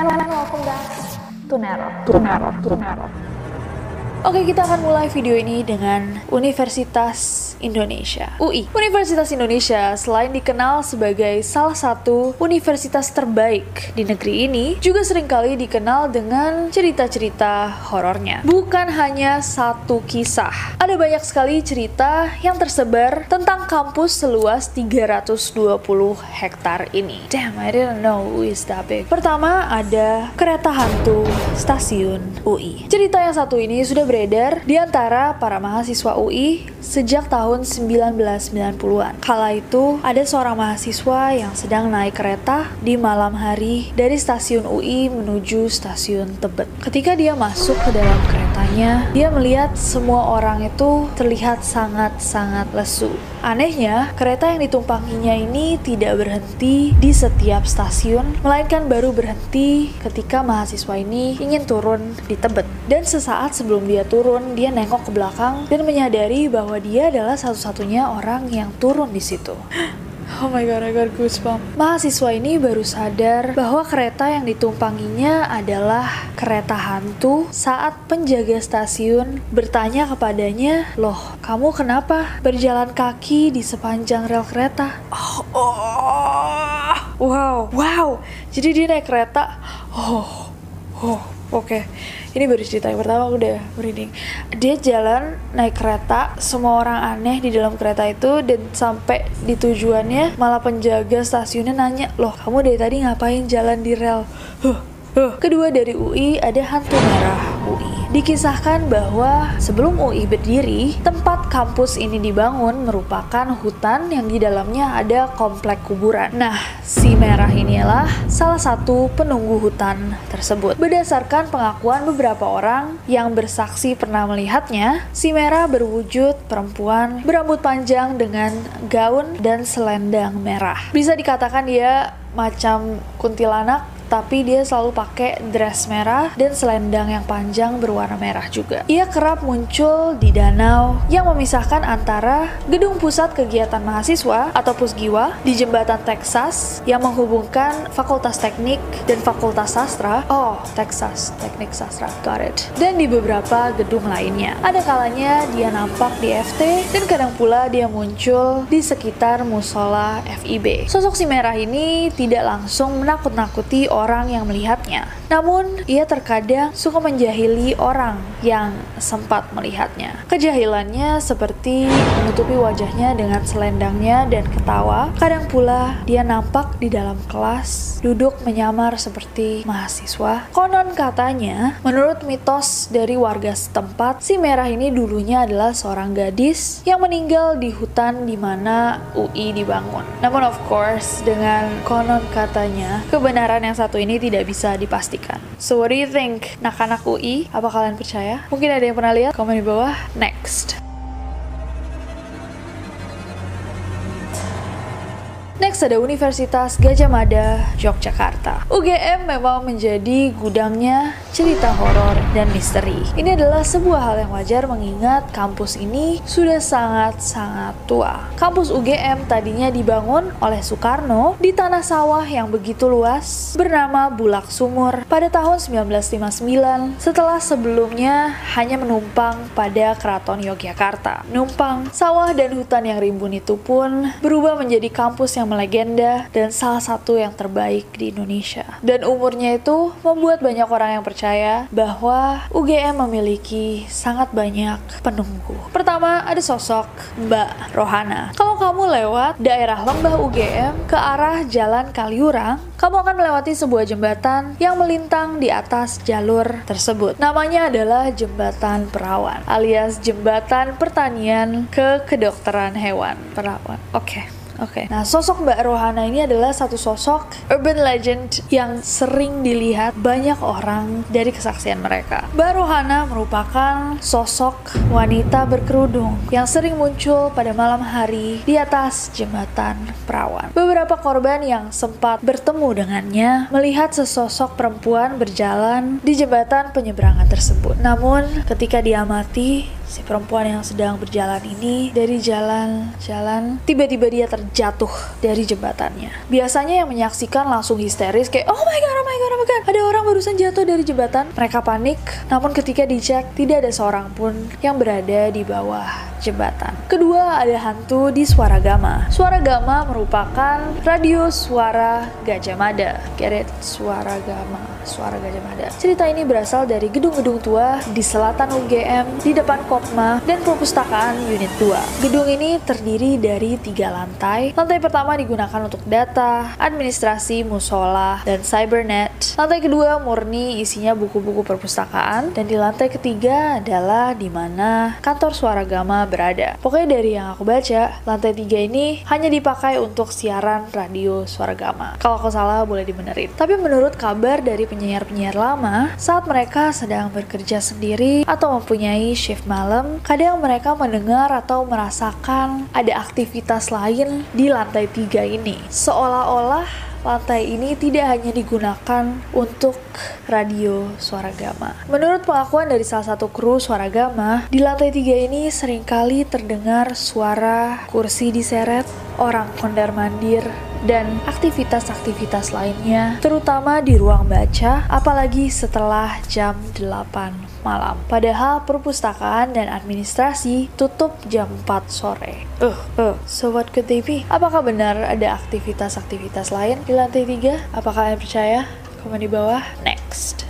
And welcome back to Nero. To Nero, to Nero. Oke, kita akan mulai video ini dengan Universitas Indonesia, UI. Universitas Indonesia selain dikenal sebagai salah satu universitas terbaik di negeri ini, juga sering kali dikenal dengan cerita-cerita horornya. Bukan hanya satu kisah. Ada banyak sekali cerita yang tersebar tentang kampus seluas 320 hektar ini. Damn, I didn't know UI is that big. Pertama ada kereta hantu stasiun UI. Cerita yang satu ini sudah beredar di antara para mahasiswa UI sejak tahun tahun 1990-an. Kala itu, ada seorang mahasiswa yang sedang naik kereta di malam hari dari stasiun UI menuju stasiun Tebet. Ketika dia masuk ke dalam keretanya, dia melihat semua orang itu terlihat sangat-sangat lesu. Anehnya, kereta yang ditumpanginya ini tidak berhenti di setiap stasiun, melainkan baru berhenti ketika mahasiswa ini ingin turun di Tebet. Dan sesaat sebelum dia turun, dia nengok ke belakang dan menyadari bahwa dia adalah satu-satunya orang yang turun di situ. Oh my god, I got goosebumps. Mahasiswa ini baru sadar bahwa kereta yang ditumpanginya adalah kereta hantu saat penjaga stasiun bertanya kepadanya, Loh, kamu kenapa berjalan kaki di sepanjang rel kereta? Oh, oh, wow, wow. Jadi dia naik kereta. Oh, oh, oke. Okay ini baru cerita yang pertama aku udah merinding dia jalan naik kereta semua orang aneh di dalam kereta itu dan sampai di tujuannya malah penjaga stasiunnya nanya loh kamu dari tadi ngapain jalan di rel? Huh, huh. kedua dari UI ada hantu merah UI Dikisahkan bahwa sebelum UI berdiri, tempat kampus ini dibangun merupakan hutan yang di dalamnya ada komplek kuburan. Nah, si merah inilah salah satu penunggu hutan tersebut. Berdasarkan pengakuan beberapa orang yang bersaksi pernah melihatnya, si merah berwujud perempuan berambut panjang dengan gaun dan selendang merah. Bisa dikatakan dia macam kuntilanak tapi dia selalu pakai dress merah dan selendang yang panjang berwarna merah juga. Ia kerap muncul di danau yang memisahkan antara gedung pusat kegiatan mahasiswa atau pusgiwa di jembatan Texas yang menghubungkan Fakultas Teknik dan Fakultas Sastra. Oh, Texas, Teknik Sastra, got it. Dan di beberapa gedung lainnya. Ada kalanya dia nampak di FT dan kadang pula dia muncul di sekitar musola FIB. Sosok si merah ini tidak langsung menakut-nakuti yang melihatnya. Namun, ia terkadang suka menjahili orang yang sempat melihatnya. Kejahilannya seperti menutupi wajahnya dengan selendangnya dan ketawa. Kadang pula dia nampak di dalam kelas, duduk menyamar seperti mahasiswa. Konon katanya, menurut mitos dari warga setempat, si merah ini dulunya adalah seorang gadis yang meninggal di hutan di mana UI dibangun. Namun of course, dengan konon katanya, kebenaran yang satu ini tidak bisa dipastikan. So what do you think? Anak-anak UI, apa kalian percaya? Mungkin ada yang pernah lihat? Komen di bawah. Next. Ada Universitas Gajah Mada, Yogyakarta. UGM memang menjadi gudangnya cerita horor dan misteri. Ini adalah sebuah hal yang wajar mengingat kampus ini sudah sangat-sangat tua. Kampus UGM tadinya dibangun oleh Soekarno di tanah sawah yang begitu luas bernama Bulak Sumur pada tahun 1959 setelah sebelumnya hanya menumpang pada keraton Yogyakarta. Numpang, sawah dan hutan yang rimbun itu pun berubah menjadi kampus yang legenda dan salah satu yang terbaik di Indonesia. Dan umurnya itu membuat banyak orang yang percaya bahwa UGM memiliki sangat banyak penunggu. Pertama, ada sosok Mbak Rohana. Kalau kamu lewat daerah lembah UGM ke arah Jalan Kaliurang, kamu akan melewati sebuah jembatan yang melintang di atas jalur tersebut. Namanya adalah Jembatan Perawan alias Jembatan Pertanian ke Kedokteran Hewan. Perawan. Oke. Okay. Oke. Okay. Nah, sosok Mbak Rohana ini adalah satu sosok urban legend yang sering dilihat banyak orang dari kesaksian mereka. Mbak Rohana merupakan sosok wanita berkerudung yang sering muncul pada malam hari di atas jembatan perawan. Beberapa korban yang sempat bertemu dengannya melihat sesosok perempuan berjalan di jembatan penyeberangan tersebut. Namun, ketika diamati, si perempuan yang sedang berjalan ini dari jalan-jalan tiba-tiba dia terjatuh dari jembatannya. Biasanya yang menyaksikan langsung histeris kayak oh my god, oh my god, oh my god, ada orang barusan jatuh dari jembatan. Mereka panik, namun ketika dicek tidak ada seorang pun yang berada di bawah jembatan. Kedua ada hantu di Suara Gama. Suara Gama merupakan radio suara Gajah Mada. Get it? Suara Gama, Suara Gajah Mada. Cerita ini berasal dari gedung-gedung tua di selatan UGM di depan kota Kopma, dan perpustakaan unit 2. Gedung ini terdiri dari tiga lantai. Lantai pertama digunakan untuk data, administrasi, musola, dan cybernet. Lantai kedua murni isinya buku-buku perpustakaan, dan di lantai ketiga adalah di mana kantor suara gama berada. Pokoknya dari yang aku baca, lantai tiga ini hanya dipakai untuk siaran radio suara gama. Kalau aku salah boleh dibenerin. Tapi menurut kabar dari penyiar-penyiar lama, saat mereka sedang bekerja sendiri atau mempunyai shift malam, malam, kadang mereka mendengar atau merasakan ada aktivitas lain di lantai tiga ini. Seolah-olah lantai ini tidak hanya digunakan untuk radio suara gama. Menurut pengakuan dari salah satu kru suara gama, di lantai tiga ini sering kali terdengar suara kursi diseret, orang mondar mandir, dan aktivitas-aktivitas lainnya, terutama di ruang baca, apalagi setelah jam 8 malam. Padahal perpustakaan dan administrasi tutup jam 4 sore. Uh, uh, so what could they be? Apakah benar ada aktivitas-aktivitas lain di lantai 3? Apakah kalian percaya? Komen di bawah. Next.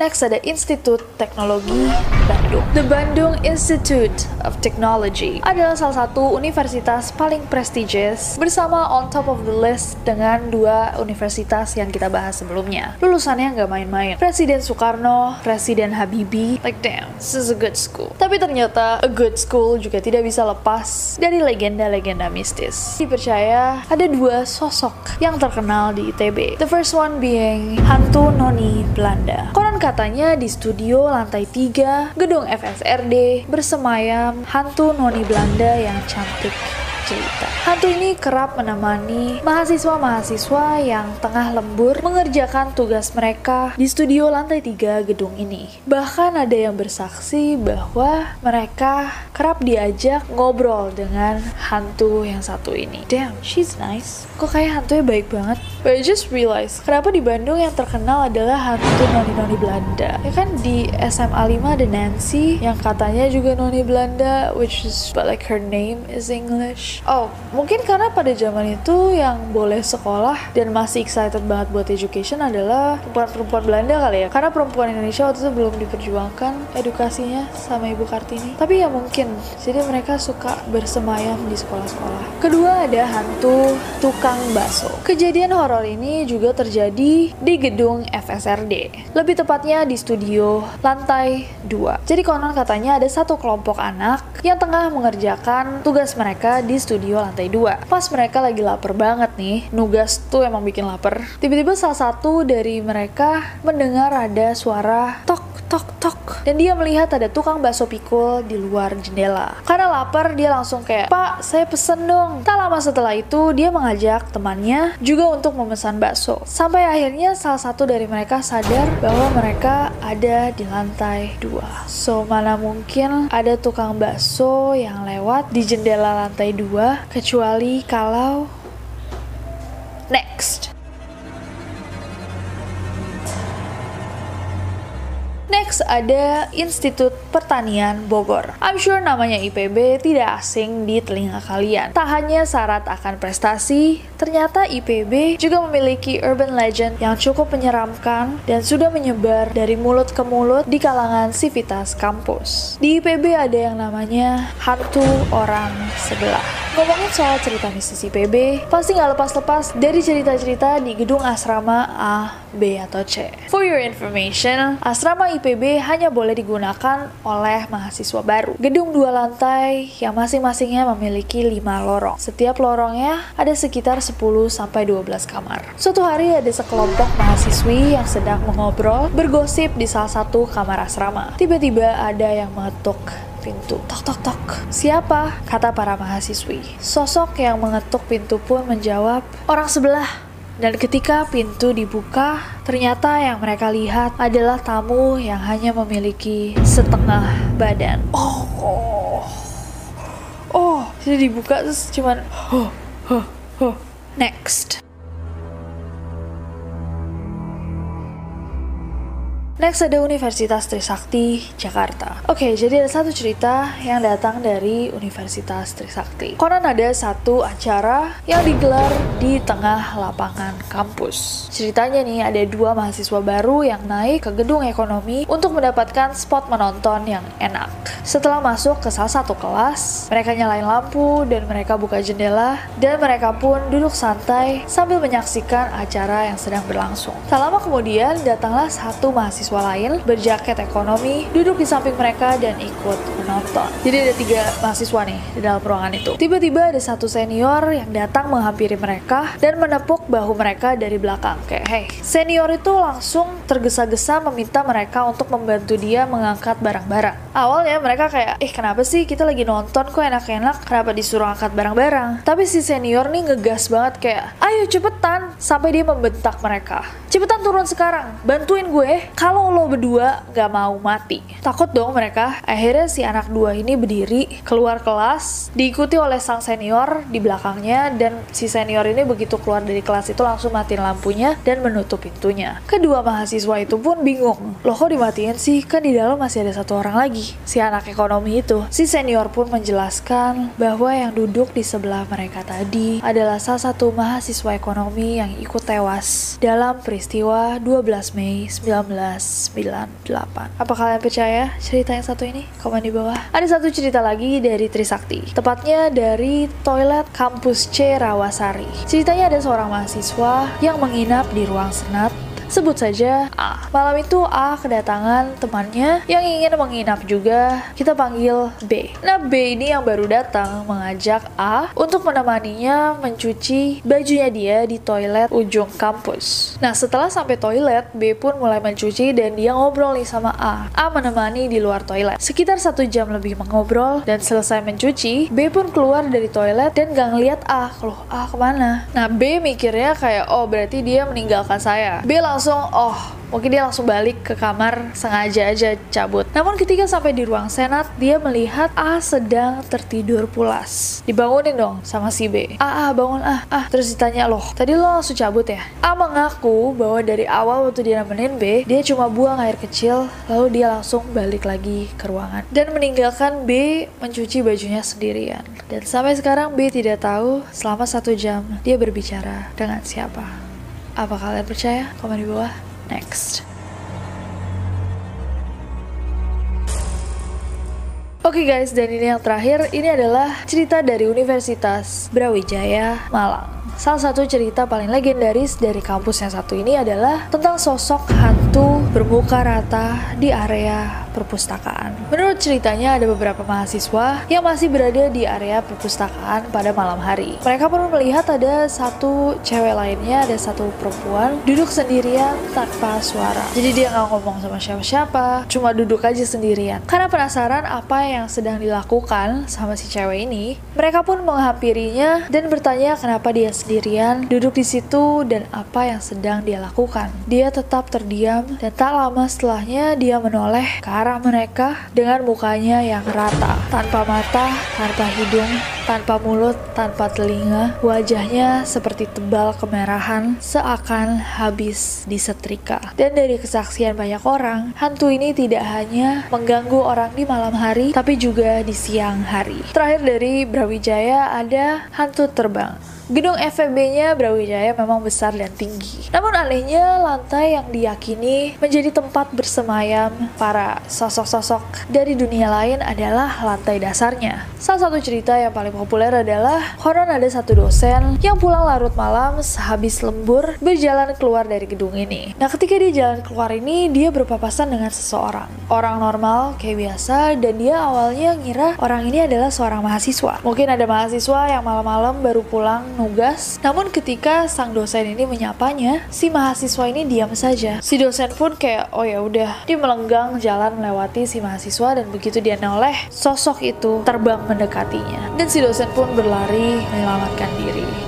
Next ada Institut Teknologi Bandung. The Bandung Institute of Technology adalah salah satu universitas paling prestigious bersama on top of the list dengan dua universitas yang kita bahas sebelumnya. Lulusannya nggak main-main. Presiden Soekarno, Presiden Habibie, like damn, this is a good school. Tapi ternyata a good school juga tidak bisa lepas dari legenda-legenda mistis. Dipercaya ada dua sosok yang terkenal di ITB. The first one being hantu noni Belanda. Konon katanya di studio lantai 3 gedung FSRD bersemayam hantu noni Belanda yang cantik cerita. Hantu ini kerap menemani mahasiswa-mahasiswa yang tengah lembur mengerjakan tugas mereka di studio lantai 3 gedung ini. Bahkan ada yang bersaksi bahwa mereka kerap diajak ngobrol dengan hantu yang satu ini. Damn, she's nice. Kok kayak hantunya baik banget? But I just realized, kenapa di Bandung yang terkenal adalah hantu noni-noni Belanda? Ya kan di SMA 5 ada Nancy yang katanya juga noni Belanda, which is but like her name is English. Oh, mungkin karena pada zaman itu yang boleh sekolah dan masih excited banget buat education adalah perempuan-perempuan Belanda kali ya. Karena perempuan Indonesia waktu itu belum diperjuangkan edukasinya sama Ibu Kartini. Tapi ya mungkin, jadi mereka suka bersemayam di sekolah-sekolah. Kedua ada hantu tukang bakso. Kejadian horor ini juga terjadi di gedung FSRD. Lebih tepatnya di studio lantai 2. Jadi konon katanya ada satu kelompok anak yang tengah mengerjakan tugas mereka di studio lantai 2. Pas mereka lagi lapar banget nih, nugas tuh emang bikin lapar. Tiba-tiba salah satu dari mereka mendengar ada suara tok tok tok dan dia melihat ada tukang bakso pikul di luar jendela. Karena lapar dia langsung kayak, "Pak, saya pesen dong." Tak lama setelah itu dia mengajak temannya juga untuk memesan bakso. Sampai akhirnya salah satu dari mereka sadar bahwa mereka ada di lantai dua. So mana mungkin ada tukang bakso yang lewat di jendela lantai dua kecuali kalau next. Next ada Institut Pertanian Bogor. I'm sure namanya IPB tidak asing di telinga kalian. Tak hanya syarat akan prestasi, ternyata IPB juga memiliki urban legend yang cukup menyeramkan dan sudah menyebar dari mulut ke mulut di kalangan sivitas kampus. Di IPB ada yang namanya hantu orang sebelah. Ngomongin soal cerita mistis IPB, pasti nggak lepas-lepas dari cerita-cerita di gedung asrama A, B, atau C. For your information, asrama IPB hanya boleh digunakan oleh mahasiswa baru. Gedung dua lantai yang masing-masingnya memiliki lima lorong. Setiap lorongnya ada sekitar 10-12 kamar. Suatu hari ada sekelompok mahasiswi yang sedang mengobrol, bergosip di salah satu kamar asrama. Tiba-tiba ada yang mengetuk pintu. Tok tok tok. Siapa? Kata para mahasiswi. Sosok yang mengetuk pintu pun menjawab, orang sebelah. Dan ketika pintu dibuka, ternyata yang mereka lihat adalah tamu yang hanya memiliki setengah badan. Oh, oh, oh. Jadi dibuka terus cuman, oh, oh, oh. Next. Next ada Universitas Trisakti, Jakarta. Oke, jadi ada satu cerita yang datang dari Universitas Trisakti. Konon ada satu acara yang digelar di tengah lapangan kampus. Ceritanya nih, ada dua mahasiswa baru yang naik ke gedung ekonomi untuk mendapatkan spot menonton yang enak. Setelah masuk ke salah satu kelas, mereka nyalain lampu dan mereka buka jendela dan mereka pun duduk santai sambil menyaksikan acara yang sedang berlangsung. Tak lama kemudian, datanglah satu mahasiswa mahasiswa lain berjaket ekonomi duduk di samping mereka dan ikut menonton. Jadi ada tiga mahasiswa nih di dalam ruangan itu. Tiba-tiba ada satu senior yang datang menghampiri mereka dan menepuk bahu mereka dari belakang. Kayak, hey, senior itu langsung tergesa-gesa meminta mereka untuk membantu dia mengangkat barang-barang. Awalnya mereka kayak, eh kenapa sih kita lagi nonton kok enak-enak, kenapa disuruh angkat barang-barang? Tapi si senior nih ngegas banget kayak, ayo cepetan, sampai dia membentak mereka. Cepetan turun sekarang, bantuin gue. Kalau kalau lo berdua gak mau mati. Takut dong mereka. Akhirnya si anak dua ini berdiri, keluar kelas, diikuti oleh sang senior di belakangnya, dan si senior ini begitu keluar dari kelas itu langsung matiin lampunya dan menutup pintunya. Kedua mahasiswa itu pun bingung. Loh kok dimatiin sih? Kan di dalam masih ada satu orang lagi. Si anak ekonomi itu. Si senior pun menjelaskan bahwa yang duduk di sebelah mereka tadi adalah salah satu mahasiswa ekonomi yang ikut tewas dalam peristiwa 12 Mei 19 98. Apa kalian percaya cerita yang satu ini? Komen di bawah. Ada satu cerita lagi dari Trisakti. Tepatnya dari toilet kampus C Rawasari. Ceritanya ada seorang mahasiswa yang menginap di ruang senat Sebut saja A. Malam itu A kedatangan temannya yang ingin menginap juga. Kita panggil B. Nah B ini yang baru datang mengajak A untuk menemaninya mencuci bajunya dia di toilet ujung kampus. Nah setelah sampai toilet, B pun mulai mencuci dan dia ngobrol nih sama A. A menemani di luar toilet. Sekitar satu jam lebih mengobrol dan selesai mencuci, B pun keluar dari toilet dan gak ngeliat A. Loh A ke mana? Nah B mikirnya kayak oh berarti dia meninggalkan saya. B langsung langsung oh mungkin dia langsung balik ke kamar sengaja aja cabut. Namun ketika sampai di ruang senat, dia melihat A sedang tertidur pulas. Dibangunin dong sama si B. A, A bangun A, A. Terus ditanya loh, tadi lo langsung cabut ya? A mengaku bahwa dari awal waktu dia nemenin B, dia cuma buang air kecil, lalu dia langsung balik lagi ke ruangan. Dan meninggalkan B mencuci bajunya sendirian. Dan sampai sekarang B tidak tahu selama satu jam dia berbicara dengan siapa. Apa kalian percaya? Komen di bawah. Next. Oke okay guys, dan ini yang terakhir, ini adalah cerita dari Universitas Brawijaya, Malang. Salah satu cerita paling legendaris dari kampus yang satu ini adalah tentang sosok hantu bermuka rata di area perpustakaan. Menurut ceritanya ada beberapa mahasiswa yang masih berada di area perpustakaan pada malam hari. Mereka pun melihat ada satu cewek lainnya, ada satu perempuan duduk sendirian tanpa suara. Jadi dia nggak ngomong sama siapa-siapa, cuma duduk aja sendirian. Karena penasaran apa yang sedang dilakukan sama si cewek ini, mereka pun menghampirinya dan bertanya kenapa dia sendirian duduk di situ dan apa yang sedang dia lakukan. Dia tetap terdiam dan tak lama setelahnya dia menoleh ke arah mereka dengan mukanya yang rata, tanpa mata, tanpa hidung, tanpa mulut, tanpa telinga. Wajahnya seperti tebal kemerahan seakan habis disetrika. Dan dari kesaksian banyak orang, hantu ini tidak hanya mengganggu orang di malam hari, tapi juga di siang hari. Terakhir dari Brawijaya ada hantu terbang. Gedung FEB-nya Brawijaya memang besar dan tinggi. Namun anehnya lantai yang diyakini menjadi tempat bersemayam para sosok-sosok dari dunia lain adalah lantai dasarnya. Salah satu cerita yang paling populer adalah konon ada satu dosen yang pulang larut malam sehabis lembur berjalan keluar dari gedung ini. Nah ketika dia jalan keluar ini dia berpapasan dengan seseorang. Orang normal kayak biasa dan dia awalnya ngira orang ini adalah seorang mahasiswa. Mungkin ada mahasiswa yang malam-malam baru pulang nugas. Namun ketika sang dosen ini menyapanya, si mahasiswa ini diam saja. Si dosen pun kayak oh ya udah, dia melenggang jalan melewati si mahasiswa dan begitu dia noleh, sosok itu terbang mendekatinya. Dan si dosen pun berlari menyelamatkan.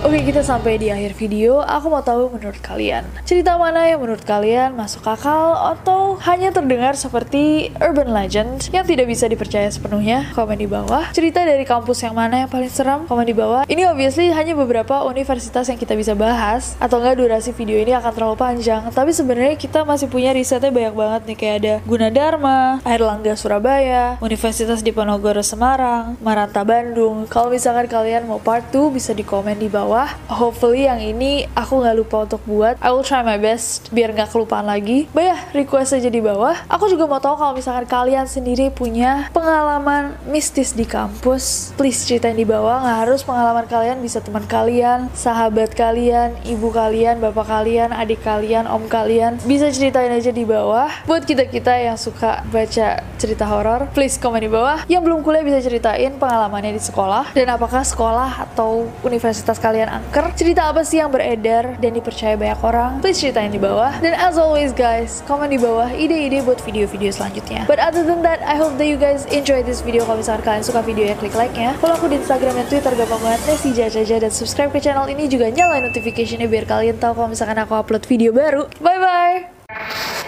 Oke, kita sampai di akhir video. Aku mau tahu menurut kalian, cerita mana yang menurut kalian masuk akal atau hanya terdengar seperti urban legend yang tidak bisa dipercaya sepenuhnya? Komen di bawah. Cerita dari kampus yang mana yang paling seram? Komen di bawah. Ini obviously hanya beberapa universitas yang kita bisa bahas atau enggak durasi video ini akan terlalu panjang tapi sebenarnya kita masih punya risetnya banyak banget nih kayak ada Gunadarma, Airlangga Surabaya, Universitas Diponegoro Semarang, Maranta Bandung kalau misalkan kalian mau part 2 bisa di komen di bawah hopefully yang ini aku nggak lupa untuk buat. I will try my best biar nggak kelupaan lagi. But ya request aja di bawah. Aku juga mau tahu kalau misalkan kalian sendiri punya pengalaman mistis di kampus please ceritain di bawah. Nggak harus pengalaman kalian bisa teman kalian, sahabat kalian, ibu kalian, bapak kalian, adik kalian, om kalian. Bisa ceritain aja di bawah. Buat kita-kita yang suka baca cerita horor, please komen di bawah. Yang belum kuliah bisa ceritain pengalamannya di sekolah. Dan apakah sekolah atau universitas kalian angker. Cerita apa sih yang beredar dan dipercaya banyak orang? Please ceritain di bawah. Dan as always guys, komen di bawah ide-ide buat video-video selanjutnya. But other than that, I hope that you guys enjoy this video. Kalau misalkan kalian suka videonya, klik like-nya. Follow aku di Instagram dan Twitter gampang banget. Nesi Jajaja dan subscribe subscribe ke channel ini juga nyalain notificationnya biar kalian tahu kalau misalkan aku upload video baru. Bye bye.